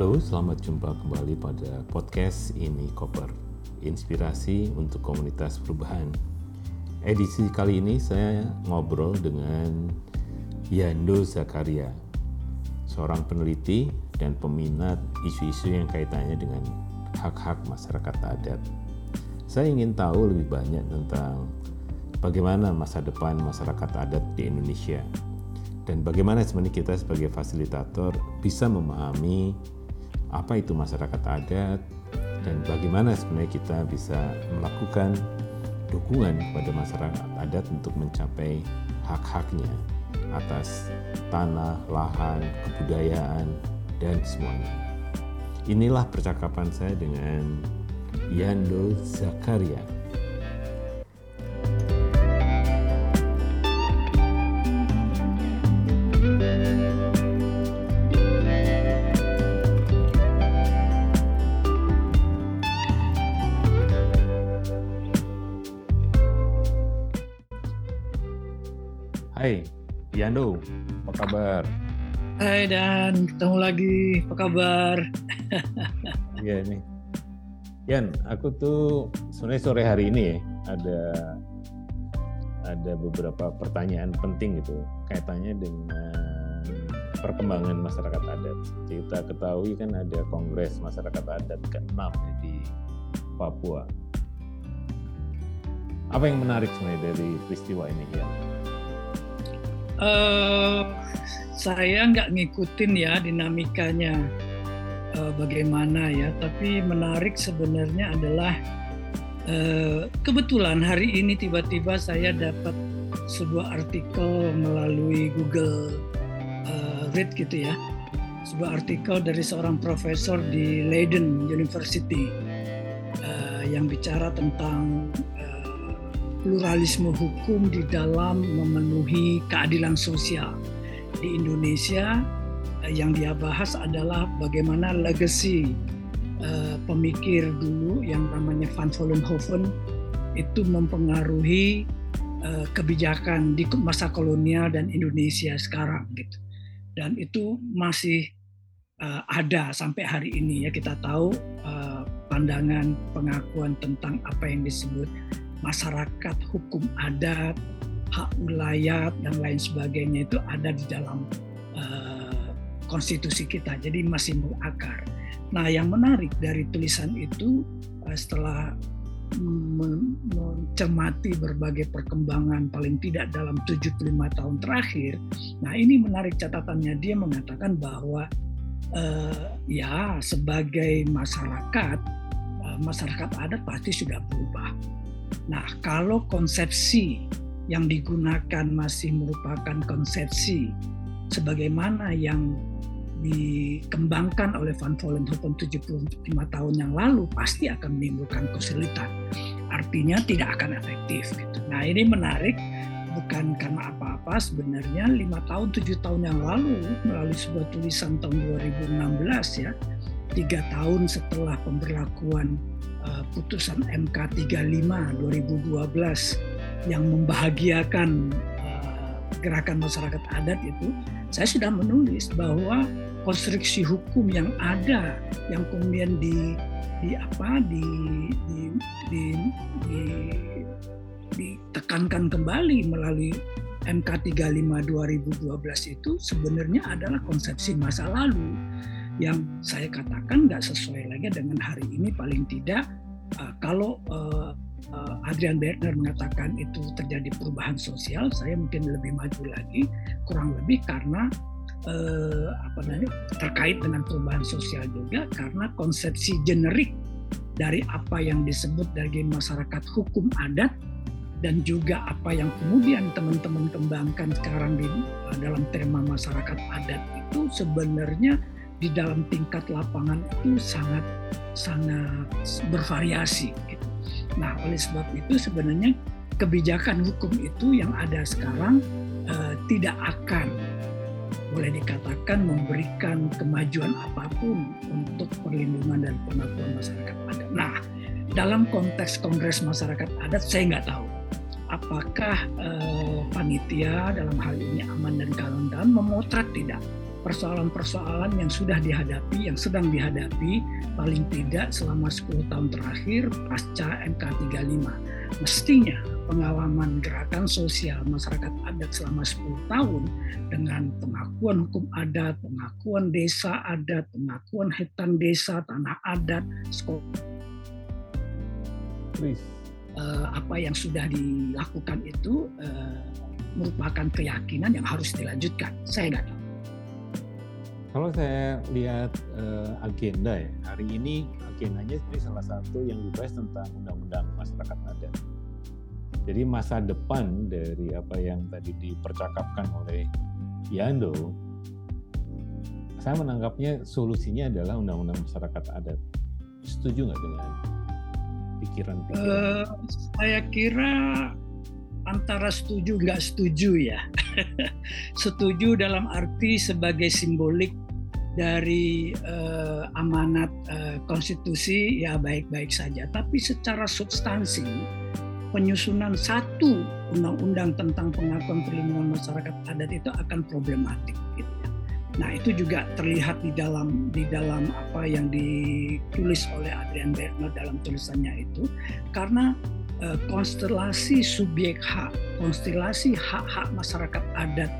Halo, selamat jumpa kembali pada podcast ini Koper, inspirasi untuk komunitas perubahan. Edisi kali ini saya ngobrol dengan Yando Zakaria, seorang peneliti dan peminat isu-isu yang kaitannya dengan hak-hak masyarakat adat. Saya ingin tahu lebih banyak tentang bagaimana masa depan masyarakat adat di Indonesia dan bagaimana sebenarnya kita sebagai fasilitator bisa memahami apa itu masyarakat adat dan bagaimana sebenarnya kita bisa melakukan dukungan kepada masyarakat adat untuk mencapai hak-haknya atas tanah, lahan, kebudayaan, dan semuanya. Inilah percakapan saya dengan Yando Zakaria. Kabar? Hai Dan, ketemu lagi. Apa kabar? Iya nih. Yan, aku tuh sebenarnya sore hari ini ya ada ada beberapa pertanyaan penting gitu kaitannya dengan perkembangan masyarakat adat. Kita ketahui kan ada Kongres Masyarakat Adat ke-6 di Papua. Apa yang menarik sebenarnya dari peristiwa ini ya? Uh, saya nggak ngikutin ya dinamikanya uh, bagaimana ya, tapi menarik sebenarnya adalah uh, kebetulan hari ini tiba-tiba saya dapat sebuah artikel melalui Google uh, Read gitu ya, sebuah artikel dari seorang profesor di Leiden University uh, yang bicara tentang pluralisme hukum di dalam memenuhi keadilan sosial. Di Indonesia yang dia bahas adalah bagaimana legacy uh, pemikir dulu yang namanya Van Vollenhoven itu mempengaruhi uh, kebijakan di masa kolonial dan Indonesia sekarang gitu. Dan itu masih uh, ada sampai hari ini ya. Kita tahu pandangan pengakuan tentang apa yang disebut masyarakat, hukum adat, hak wilayah dan lain sebagainya itu ada di dalam uh, konstitusi kita. Jadi masih berakar. Nah, yang menarik dari tulisan itu uh, setelah mencermati berbagai perkembangan paling tidak dalam 75 tahun terakhir. Nah, ini menarik catatannya dia mengatakan bahwa uh, ya sebagai masyarakat masyarakat adat pasti sudah berubah Nah, kalau konsepsi yang digunakan masih merupakan konsepsi sebagaimana yang dikembangkan oleh Van Vollenhoven 75 tahun yang lalu pasti akan menimbulkan kesulitan. Artinya tidak akan efektif. Gitu. Nah ini menarik bukan karena apa-apa sebenarnya lima tahun tujuh tahun yang lalu melalui sebuah tulisan tahun 2016 ya tiga tahun setelah pemberlakuan uh, putusan MK 35 2012 yang membahagiakan uh, gerakan masyarakat adat itu, saya sudah menulis bahwa konstruksi hukum yang ada yang kemudian di di apa di di, di, di ditekankan kembali melalui MK 35 2012 itu sebenarnya adalah konsepsi masa lalu yang saya katakan nggak sesuai lagi dengan hari ini paling tidak uh, kalau uh, Adrian Berner mengatakan itu terjadi perubahan sosial, saya mungkin lebih maju lagi kurang lebih karena uh, apa namanya terkait dengan perubahan sosial juga karena konsepsi generik dari apa yang disebut dari masyarakat hukum adat dan juga apa yang kemudian teman-teman kembangkan sekarang di dalam tema masyarakat adat itu sebenarnya di dalam tingkat lapangan itu sangat sangat bervariasi. Gitu. Nah, oleh sebab itu sebenarnya kebijakan hukum itu yang ada sekarang eh, tidak akan boleh dikatakan memberikan kemajuan apa pun untuk perlindungan dan pengakuan masyarakat adat. Nah, dalam konteks Kongres Masyarakat Adat saya nggak tahu apakah eh, panitia dalam hal ini aman dan kawan-kawan memotret tidak persoalan-persoalan yang sudah dihadapi, yang sedang dihadapi paling tidak selama 10 tahun terakhir pasca MK 35. Mestinya pengalaman gerakan sosial masyarakat adat selama 10 tahun dengan pengakuan hukum adat, pengakuan desa adat, pengakuan hutan desa, tanah adat, sekolah, uh, apa yang sudah dilakukan itu uh, merupakan keyakinan yang harus dilanjutkan. Saya nggak tahu. Kalau saya lihat uh, agenda ya, hari ini agendanya ini salah satu yang dibahas tentang undang-undang masyarakat adat. Jadi masa depan dari apa yang tadi dipercakapkan oleh Yando, saya menangkapnya solusinya adalah undang-undang masyarakat adat. Setuju nggak dengan pikiran-pikiran? Uh, saya kira antara setuju nggak setuju ya. setuju dalam arti sebagai simbolik dari uh, amanat uh, konstitusi ya baik-baik saja. Tapi secara substansi penyusunan satu undang-undang tentang pengakuan perlindungan masyarakat adat itu akan problematik. Gitu ya. Nah itu juga terlihat di dalam di dalam apa yang ditulis oleh Adrian Bernard dalam tulisannya itu karena Eh, konstelasi subjek hak, konstelasi hak-hak masyarakat adat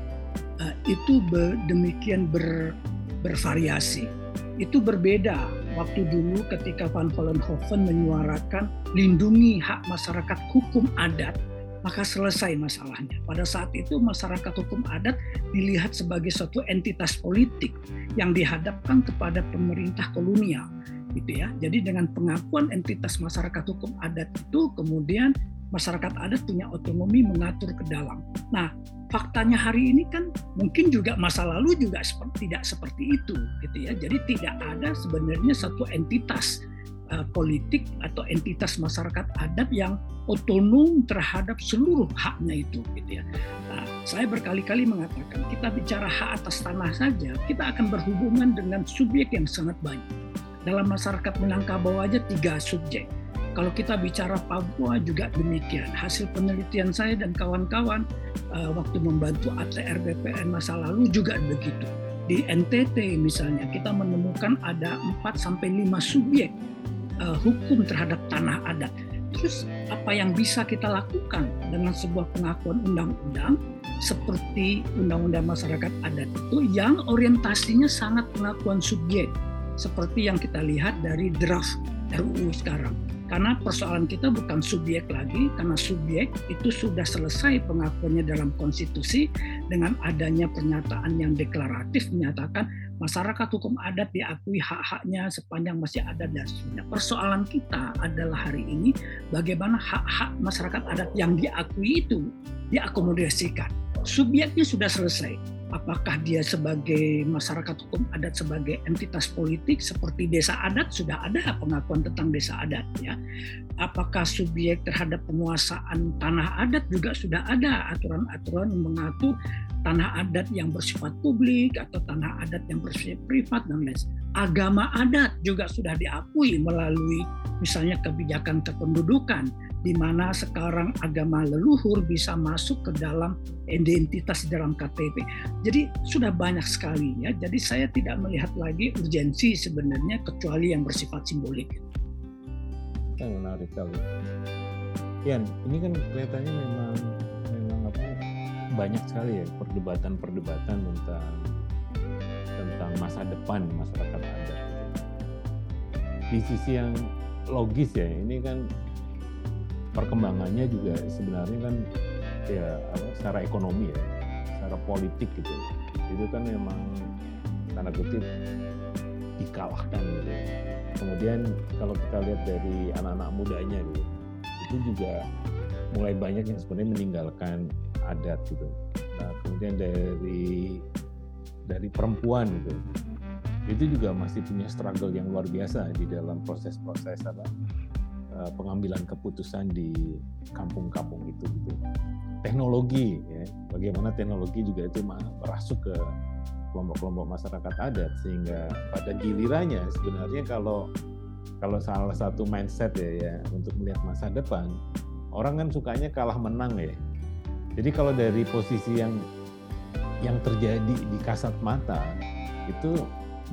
eh, itu demikian ber, bervariasi. Itu berbeda waktu dulu ketika Van Vollenhoven menyuarakan lindungi hak masyarakat hukum adat, maka selesai masalahnya. Pada saat itu masyarakat hukum adat dilihat sebagai suatu entitas politik yang dihadapkan kepada pemerintah kolonial gitu ya. Jadi dengan pengakuan entitas masyarakat hukum adat itu kemudian masyarakat adat punya otonomi mengatur ke dalam. Nah, faktanya hari ini kan mungkin juga masa lalu juga seperti tidak seperti itu gitu ya. Jadi tidak ada sebenarnya satu entitas uh, politik atau entitas masyarakat adat yang otonom terhadap seluruh haknya itu gitu ya. Nah, saya berkali-kali mengatakan kita bicara hak atas tanah saja, kita akan berhubungan dengan subjek yang sangat banyak dalam masyarakat Minangkabau aja tiga subjek. Kalau kita bicara Papua juga demikian. Hasil penelitian saya dan kawan-kawan uh, waktu membantu ATR BPN masa lalu juga begitu. Di NTT misalnya kita menemukan ada 4 sampai 5 subjek uh, hukum terhadap tanah adat. Terus apa yang bisa kita lakukan dengan sebuah pengakuan undang-undang seperti undang-undang masyarakat adat itu yang orientasinya sangat pengakuan subjek seperti yang kita lihat dari draft RUU sekarang. Karena persoalan kita bukan subjek lagi, karena subjek itu sudah selesai pengakuannya dalam konstitusi dengan adanya pernyataan yang deklaratif menyatakan masyarakat hukum adat diakui hak-haknya sepanjang masih ada dasarnya. Persoalan kita adalah hari ini bagaimana hak-hak masyarakat adat yang diakui itu diakomodasikan. Subjeknya sudah selesai, apakah dia sebagai masyarakat hukum adat sebagai entitas politik seperti desa adat? Sudah ada pengakuan tentang desa adat ya. Apakah subjek terhadap penguasaan tanah adat juga sudah ada aturan-aturan mengatur tanah adat yang bersifat publik atau tanah adat yang bersifat privat dan lain agama adat juga sudah diakui melalui misalnya kebijakan kependudukan di mana sekarang agama leluhur bisa masuk ke dalam identitas dalam KTP. Jadi sudah banyak sekali ya. Jadi saya tidak melihat lagi urgensi sebenarnya kecuali yang bersifat simbolik. Yang menarik sekali. Yan, ini kan kelihatannya memang memang apa banyak sekali ya perdebatan-perdebatan tentang tentang masa depan masyarakat adat. Di sisi yang logis ya, ini kan perkembangannya juga sebenarnya kan ya secara ekonomi ya, secara politik gitu. Itu kan memang tanda kutip dikalahkan gitu. Kemudian kalau kita lihat dari anak-anak mudanya gitu, itu juga mulai banyak yang sebenarnya meninggalkan adat gitu. Nah, kemudian dari dari perempuan gitu, itu juga masih punya struggle yang luar biasa di dalam proses-proses apa Eh, pengambilan keputusan di kampung-kampung itu gitu. Teknologi ya, bagaimana teknologi juga itu merasuk ke kelompok-kelompok masyarakat adat sehingga pada gilirannya sebenarnya kalau kalau salah satu mindset ya, ya untuk melihat masa depan orang kan sukanya kalah menang ya. Jadi kalau dari posisi yang yang terjadi di kasat mata itu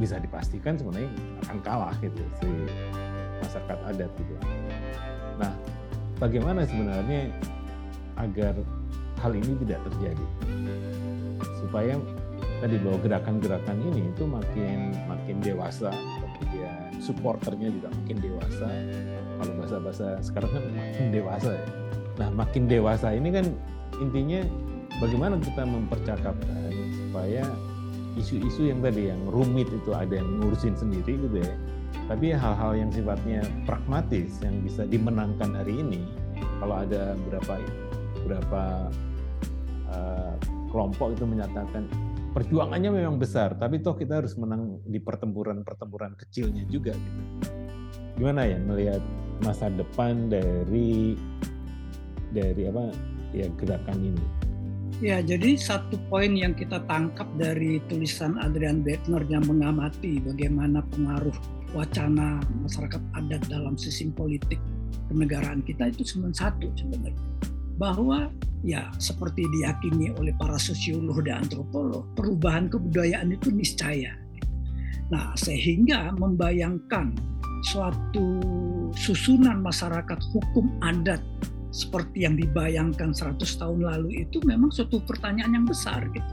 bisa dipastikan sebenarnya akan kalah gitu si masyarakat adat gitu. Nah, bagaimana sebenarnya agar hal ini tidak terjadi? Supaya tadi bahwa gerakan-gerakan ini itu makin makin dewasa kemudian supporternya juga makin dewasa. Kalau bahasa-bahasa sekarang kan makin dewasa ya. Nah makin dewasa ini kan intinya bagaimana kita mempercakapkan supaya isu-isu yang tadi yang rumit itu ada yang ngurusin sendiri gitu ya tapi hal-hal yang sifatnya pragmatis yang bisa dimenangkan hari ini kalau ada berapa berapa uh, kelompok itu menyatakan perjuangannya memang besar, tapi toh kita harus menang di pertempuran-pertempuran kecilnya juga. Gitu. Gimana ya melihat masa depan dari dari apa ya gerakan ini? Ya, jadi satu poin yang kita tangkap dari tulisan Adrian Bettner yang mengamati bagaimana pengaruh wacana masyarakat adat dalam sistem politik kenegaraan kita itu cuma satu sebenarnya bahwa ya seperti diyakini oleh para sosiolog dan antropolog, perubahan kebudayaan itu niscaya. Nah, sehingga membayangkan suatu susunan masyarakat hukum adat seperti yang dibayangkan 100 tahun lalu itu memang suatu pertanyaan yang besar gitu.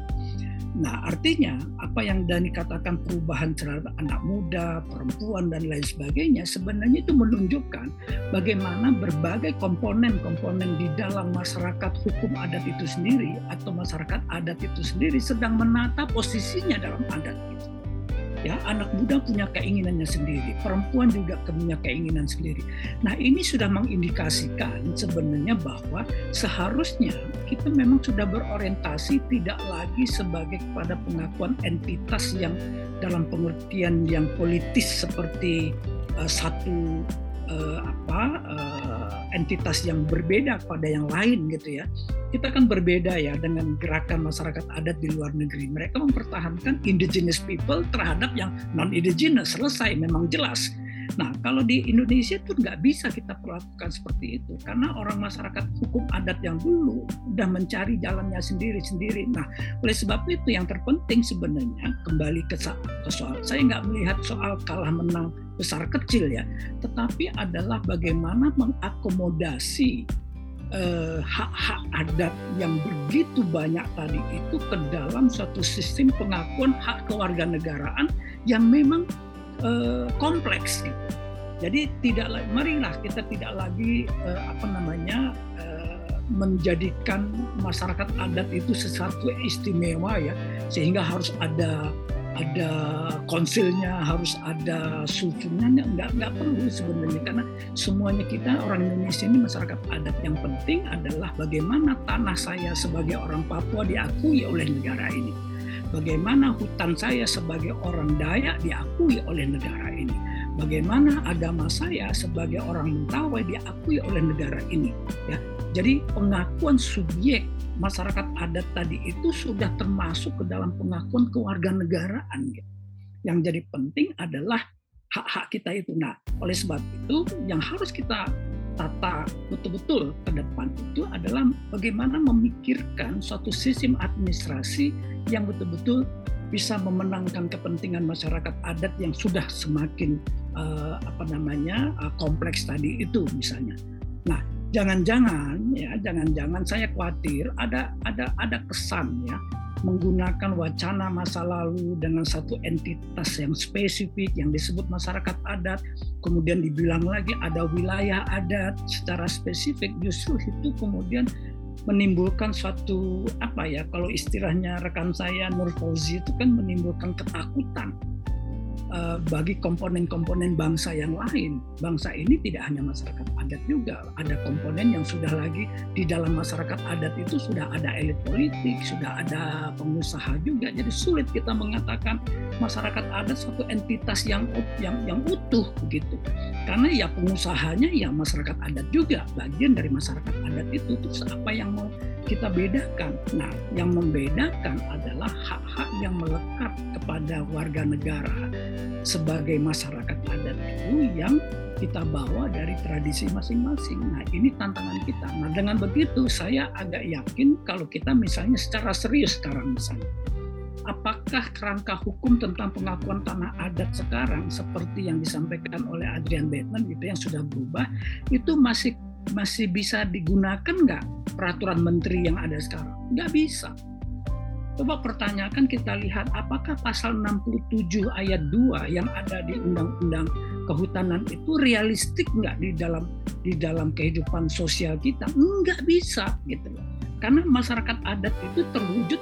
Nah, artinya apa yang Dani katakan perubahan terhadap anak muda, perempuan dan lain sebagainya sebenarnya itu menunjukkan bagaimana berbagai komponen-komponen di dalam masyarakat hukum adat itu sendiri atau masyarakat adat itu sendiri sedang menata posisinya dalam adat itu ya anak muda punya keinginannya sendiri perempuan juga punya keinginan sendiri. Nah ini sudah mengindikasikan sebenarnya bahwa seharusnya kita memang sudah berorientasi tidak lagi sebagai pada pengakuan entitas yang dalam pengertian yang politis seperti uh, satu uh, apa uh, entitas yang berbeda pada yang lain gitu ya. Kita kan berbeda ya dengan gerakan masyarakat adat di luar negeri. Mereka mempertahankan indigenous people terhadap yang non indigenous selesai memang jelas. Nah, kalau di Indonesia itu nggak bisa kita perlakukan seperti itu karena orang masyarakat hukum adat yang dulu udah mencari jalannya sendiri-sendiri. Nah, oleh sebab itu yang terpenting sebenarnya kembali ke, soal saya nggak melihat soal kalah menang besar kecil ya, tetapi adalah bagaimana mengakomodasi eh, hak-hak adat yang begitu banyak tadi itu ke dalam suatu sistem pengakuan hak kewarganegaraan yang memang eh, kompleks. Gitu. Jadi tidak marilah kita tidak lagi eh, apa namanya eh, menjadikan masyarakat adat itu sesuatu istimewa ya sehingga harus ada ada konsilnya, harus ada susunya, nggak nggak perlu sebenarnya karena semuanya kita orang Indonesia ini masyarakat adat yang penting adalah bagaimana tanah saya sebagai orang Papua diakui oleh negara ini, bagaimana hutan saya sebagai orang Dayak diakui oleh negara ini, bagaimana agama saya sebagai orang Mentawai diakui oleh negara ini, ya. Jadi pengakuan subjek masyarakat adat tadi itu sudah termasuk ke dalam pengakuan kewarganegaraan gitu. Yang jadi penting adalah hak-hak kita itu. Nah, oleh sebab itu yang harus kita tata betul-betul ke depan itu adalah bagaimana memikirkan suatu sistem administrasi yang betul-betul bisa memenangkan kepentingan masyarakat adat yang sudah semakin uh, apa namanya uh, kompleks tadi itu misalnya. Nah, jangan-jangan ya jangan-jangan saya khawatir ada ada ada kesan ya menggunakan wacana masa lalu dengan satu entitas yang spesifik yang disebut masyarakat adat kemudian dibilang lagi ada wilayah adat secara spesifik justru itu kemudian menimbulkan suatu apa ya kalau istilahnya rekan saya Nur Fauzi itu kan menimbulkan ketakutan Eh, bagi komponen-komponen bangsa yang lain. Bangsa ini tidak hanya masyarakat adat juga, ada komponen yang sudah lagi di dalam masyarakat adat itu sudah ada elit politik, sudah ada pengusaha juga. Jadi sulit kita mengatakan masyarakat adat suatu entitas yang yang yang utuh begitu. Karena ya pengusahanya ya masyarakat adat juga, bagian dari masyarakat adat itu. Terus apa yang mau kita bedakan. Nah, yang membedakan adalah hak-hak yang melekat kepada warga negara sebagai masyarakat adat itu yang kita bawa dari tradisi masing-masing. Nah, ini tantangan kita. Nah, dengan begitu saya agak yakin kalau kita misalnya secara serius sekarang misalnya apakah kerangka hukum tentang pengakuan tanah adat sekarang seperti yang disampaikan oleh Adrian Bateman gitu yang sudah berubah itu masih masih bisa digunakan nggak peraturan menteri yang ada sekarang? Nggak bisa. Coba pertanyakan kita lihat apakah pasal 67 ayat 2 yang ada di Undang-Undang Kehutanan itu realistik nggak di dalam di dalam kehidupan sosial kita? Nggak bisa gitu loh. Karena masyarakat adat itu terwujud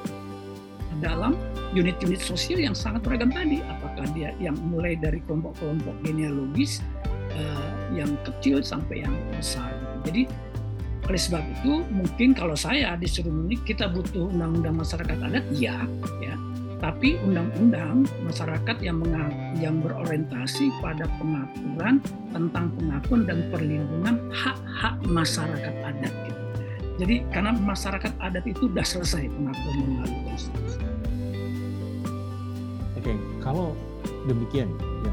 dalam unit-unit sosial yang sangat beragam tadi. Apakah dia yang mulai dari kelompok-kelompok genealogis uh, yang kecil sampai yang besar. Jadi oleh sebab itu mungkin kalau saya disuruh memilih kita butuh undang-undang masyarakat adat ya ya tapi undang-undang masyarakat yang yang berorientasi pada pengaturan tentang pengakuan dan perlindungan hak-hak masyarakat adat gitu. Jadi karena masyarakat adat itu sudah selesai pengakuan melalui konstitusi. Oke, kalau demikian, ya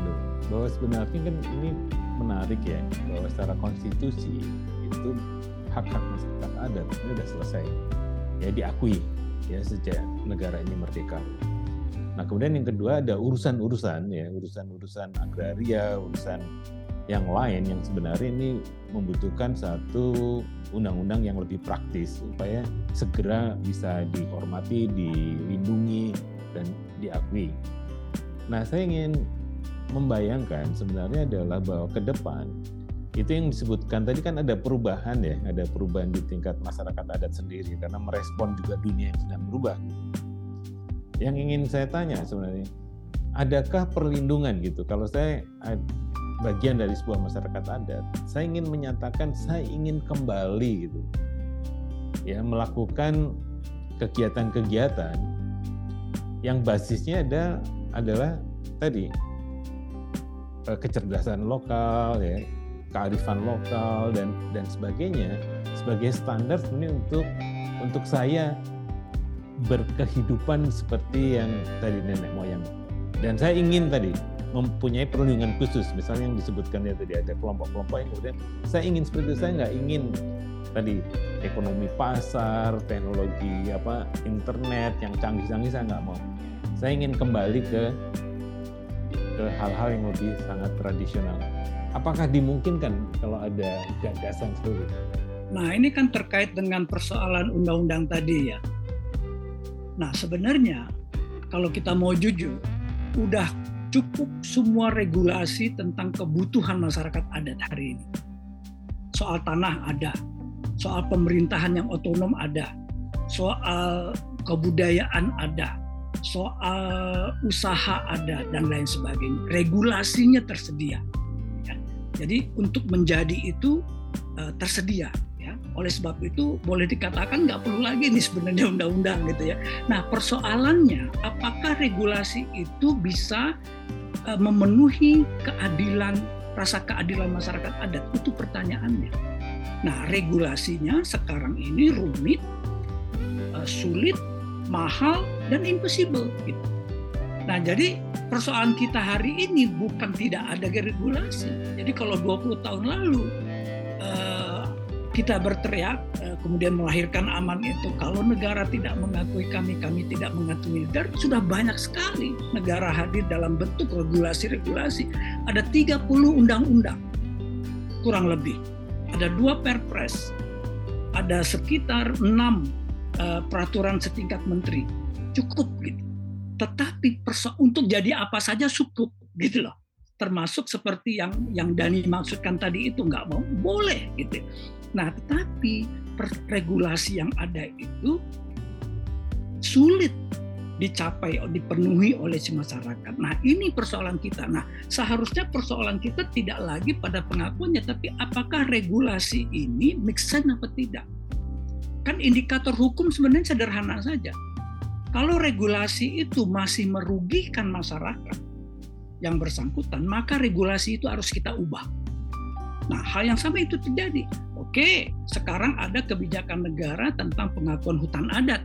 bahwa sebenarnya kan ini menarik ya bahwa secara konstitusi itu hak-hak masyarakat adat ini sudah selesai ya diakui ya sejak negara ini merdeka. Nah kemudian yang kedua ada urusan-urusan ya urusan-urusan agraria, urusan yang lain yang sebenarnya ini membutuhkan satu undang-undang yang lebih praktis supaya segera bisa dihormati, dilindungi dan diakui. Nah saya ingin membayangkan sebenarnya adalah bahwa ke depan itu yang disebutkan tadi kan ada perubahan ya, ada perubahan di tingkat masyarakat adat sendiri karena merespon juga dunia yang sedang berubah. Yang ingin saya tanya sebenarnya, adakah perlindungan gitu? Kalau saya bagian dari sebuah masyarakat adat, saya ingin menyatakan saya ingin kembali gitu, ya melakukan kegiatan-kegiatan yang basisnya ada adalah tadi eh, kecerdasan lokal ya kearifan lokal dan dan sebagainya sebagai standar sebenarnya untuk untuk saya berkehidupan seperti yang tadi nenek moyang. Dan saya ingin tadi mempunyai perlindungan khusus. Misalnya yang disebutkan ya tadi ada kelompok-kelompok yang kemudian saya ingin seperti itu. Saya nggak ingin tadi ekonomi pasar teknologi apa internet yang canggih-canggih saya nggak mau. Saya ingin kembali ke ke hal-hal yang lebih sangat tradisional Apakah dimungkinkan kalau ada gagasan seperti itu? Nah, ini kan terkait dengan persoalan undang-undang tadi ya. Nah, sebenarnya kalau kita mau jujur, udah cukup semua regulasi tentang kebutuhan masyarakat adat hari ini. Soal tanah ada, soal pemerintahan yang otonom ada, soal kebudayaan ada, soal usaha ada, dan lain sebagainya. Regulasinya tersedia. Jadi untuk menjadi itu uh, tersedia ya. Oleh sebab itu boleh dikatakan nggak perlu lagi nih sebenarnya undang-undang gitu ya. Nah persoalannya apakah regulasi itu bisa uh, memenuhi keadilan rasa keadilan masyarakat adat itu pertanyaannya. Nah regulasinya sekarang ini rumit, uh, sulit, mahal dan impossible gitu. Nah, jadi persoalan kita hari ini bukan tidak ada regulasi. Jadi kalau 20 tahun lalu uh, kita berteriak uh, kemudian melahirkan aman itu kalau negara tidak mengakui kami, kami tidak mengakui militer, sudah banyak sekali negara hadir dalam bentuk regulasi-regulasi. Ada 30 undang-undang kurang lebih. Ada dua perpres, ada sekitar enam uh, peraturan setingkat menteri. Cukup gitu tetapi untuk jadi apa saja cukup gitu loh termasuk seperti yang yang Dani maksudkan tadi itu nggak mau boleh gitu nah tetapi regulasi yang ada itu sulit dicapai dipenuhi oleh si masyarakat. Nah ini persoalan kita. Nah seharusnya persoalan kita tidak lagi pada pengakuannya, tapi apakah regulasi ini make sense apa tidak? Kan indikator hukum sebenarnya sederhana saja kalau regulasi itu masih merugikan masyarakat yang bersangkutan, maka regulasi itu harus kita ubah. Nah, hal yang sama itu terjadi. Oke, sekarang ada kebijakan negara tentang pengakuan hutan adat,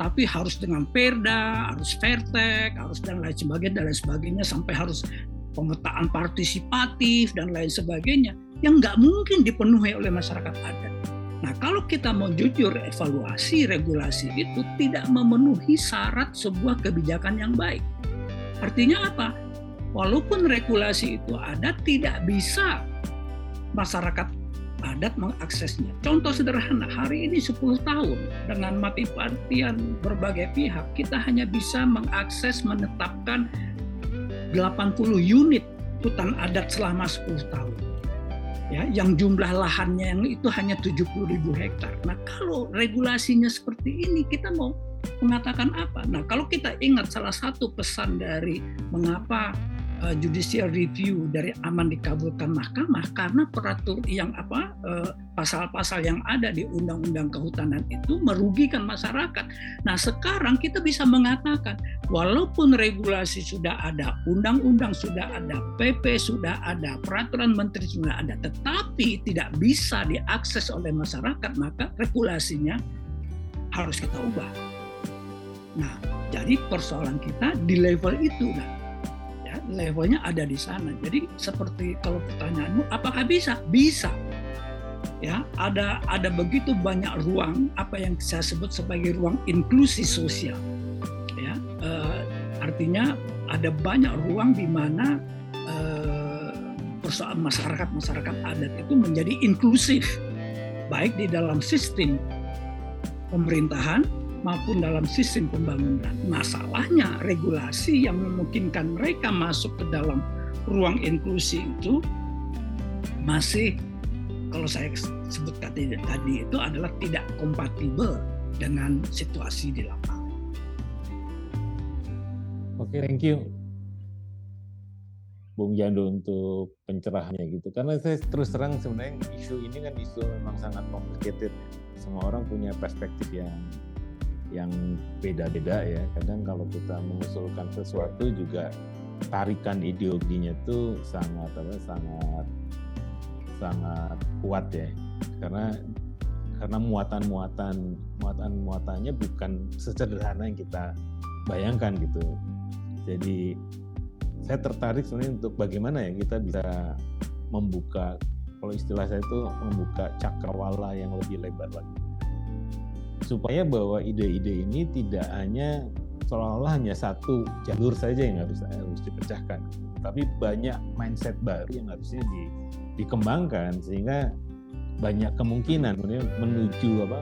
tapi harus dengan perda, harus fairtek, harus dan lain sebagainya dan lain sebagainya sampai harus pemetaan partisipatif dan lain sebagainya yang nggak mungkin dipenuhi oleh masyarakat adat. Nah, kalau kita mau jujur, evaluasi regulasi itu tidak memenuhi syarat sebuah kebijakan yang baik. Artinya apa? Walaupun regulasi itu ada, tidak bisa masyarakat adat mengaksesnya. Contoh sederhana, hari ini 10 tahun dengan mati partian berbagai pihak, kita hanya bisa mengakses menetapkan 80 unit hutan adat selama 10 tahun ya yang jumlah lahannya yang itu hanya 70 ribu hektar. Nah kalau regulasinya seperti ini kita mau mengatakan apa? Nah kalau kita ingat salah satu pesan dari mengapa uh, judicial review dari aman dikabulkan mahkamah karena peratur yang apa eh, pasal-pasal yang ada di undang-undang kehutanan itu merugikan masyarakat. Nah, sekarang kita bisa mengatakan walaupun regulasi sudah ada, undang-undang sudah ada, PP sudah ada, peraturan menteri sudah ada, tetapi tidak bisa diakses oleh masyarakat, maka regulasinya harus kita ubah. Nah, jadi persoalan kita di level itu. Nah, levelnya ada di sana. Jadi seperti kalau pertanyaanmu, apakah bisa? Bisa. Ya, ada ada begitu banyak ruang apa yang saya sebut sebagai ruang inklusi sosial. Ya, uh, artinya ada banyak ruang di mana uh, persoalan masyarakat masyarakat adat itu menjadi inklusif, baik di dalam sistem pemerintahan maupun dalam sistem pembangunan. Masalahnya regulasi yang memungkinkan mereka masuk ke dalam ruang inklusi itu masih kalau saya sebut tadi, tadi itu adalah tidak kompatibel dengan situasi di lapangan. Oke, thank you. Bung Jando untuk pencerahannya gitu. Karena saya terus terang sebenarnya isu ini kan isu memang sangat complicated. Semua orang punya perspektif yang yang beda-beda ya. Kadang kalau kita mengusulkan sesuatu juga tarikan ideologinya itu sangat apa sangat sangat kuat ya. Karena karena muatan-muatan muatan-muatannya bukan sesederhana yang kita bayangkan gitu. Jadi saya tertarik sebenarnya untuk bagaimana ya kita bisa membuka kalau istilah saya itu membuka cakrawala yang lebih lebar lagi supaya bahwa ide-ide ini tidak hanya seolah-olah hanya satu jalur saja yang harus harus dipecahkan, tapi banyak mindset baru yang harusnya di, dikembangkan sehingga banyak kemungkinan menuju apa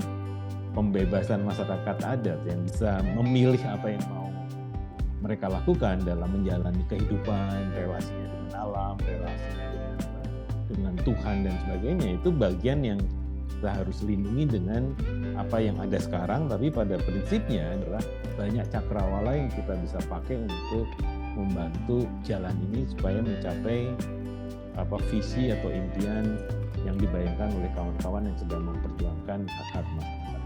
pembebasan masyarakat adat yang bisa memilih apa yang mau mereka lakukan dalam menjalani kehidupan, relasinya dengan alam, relasinya dengan, dengan Tuhan dan sebagainya. Itu bagian yang kita harus lindungi dengan apa yang ada sekarang tapi pada prinsipnya adalah banyak cakrawala yang kita bisa pakai untuk membantu jalan ini supaya mencapai apa visi atau impian yang dibayangkan oleh kawan-kawan yang sedang memperjuangkan hak-hak masyarakat.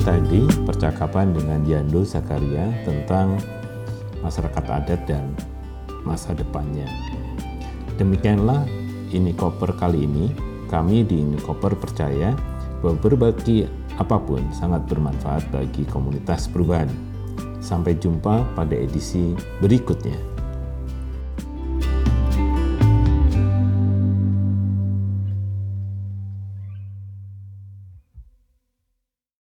Tadi percakapan dengan Diando Zakaria tentang masyarakat adat dan masa depannya. Demikianlah ini koper kali ini. Kami di ini koper percaya bahwa berbagi apa pun sangat bermanfaat bagi komunitas perubahan. Sampai jumpa pada edisi berikutnya.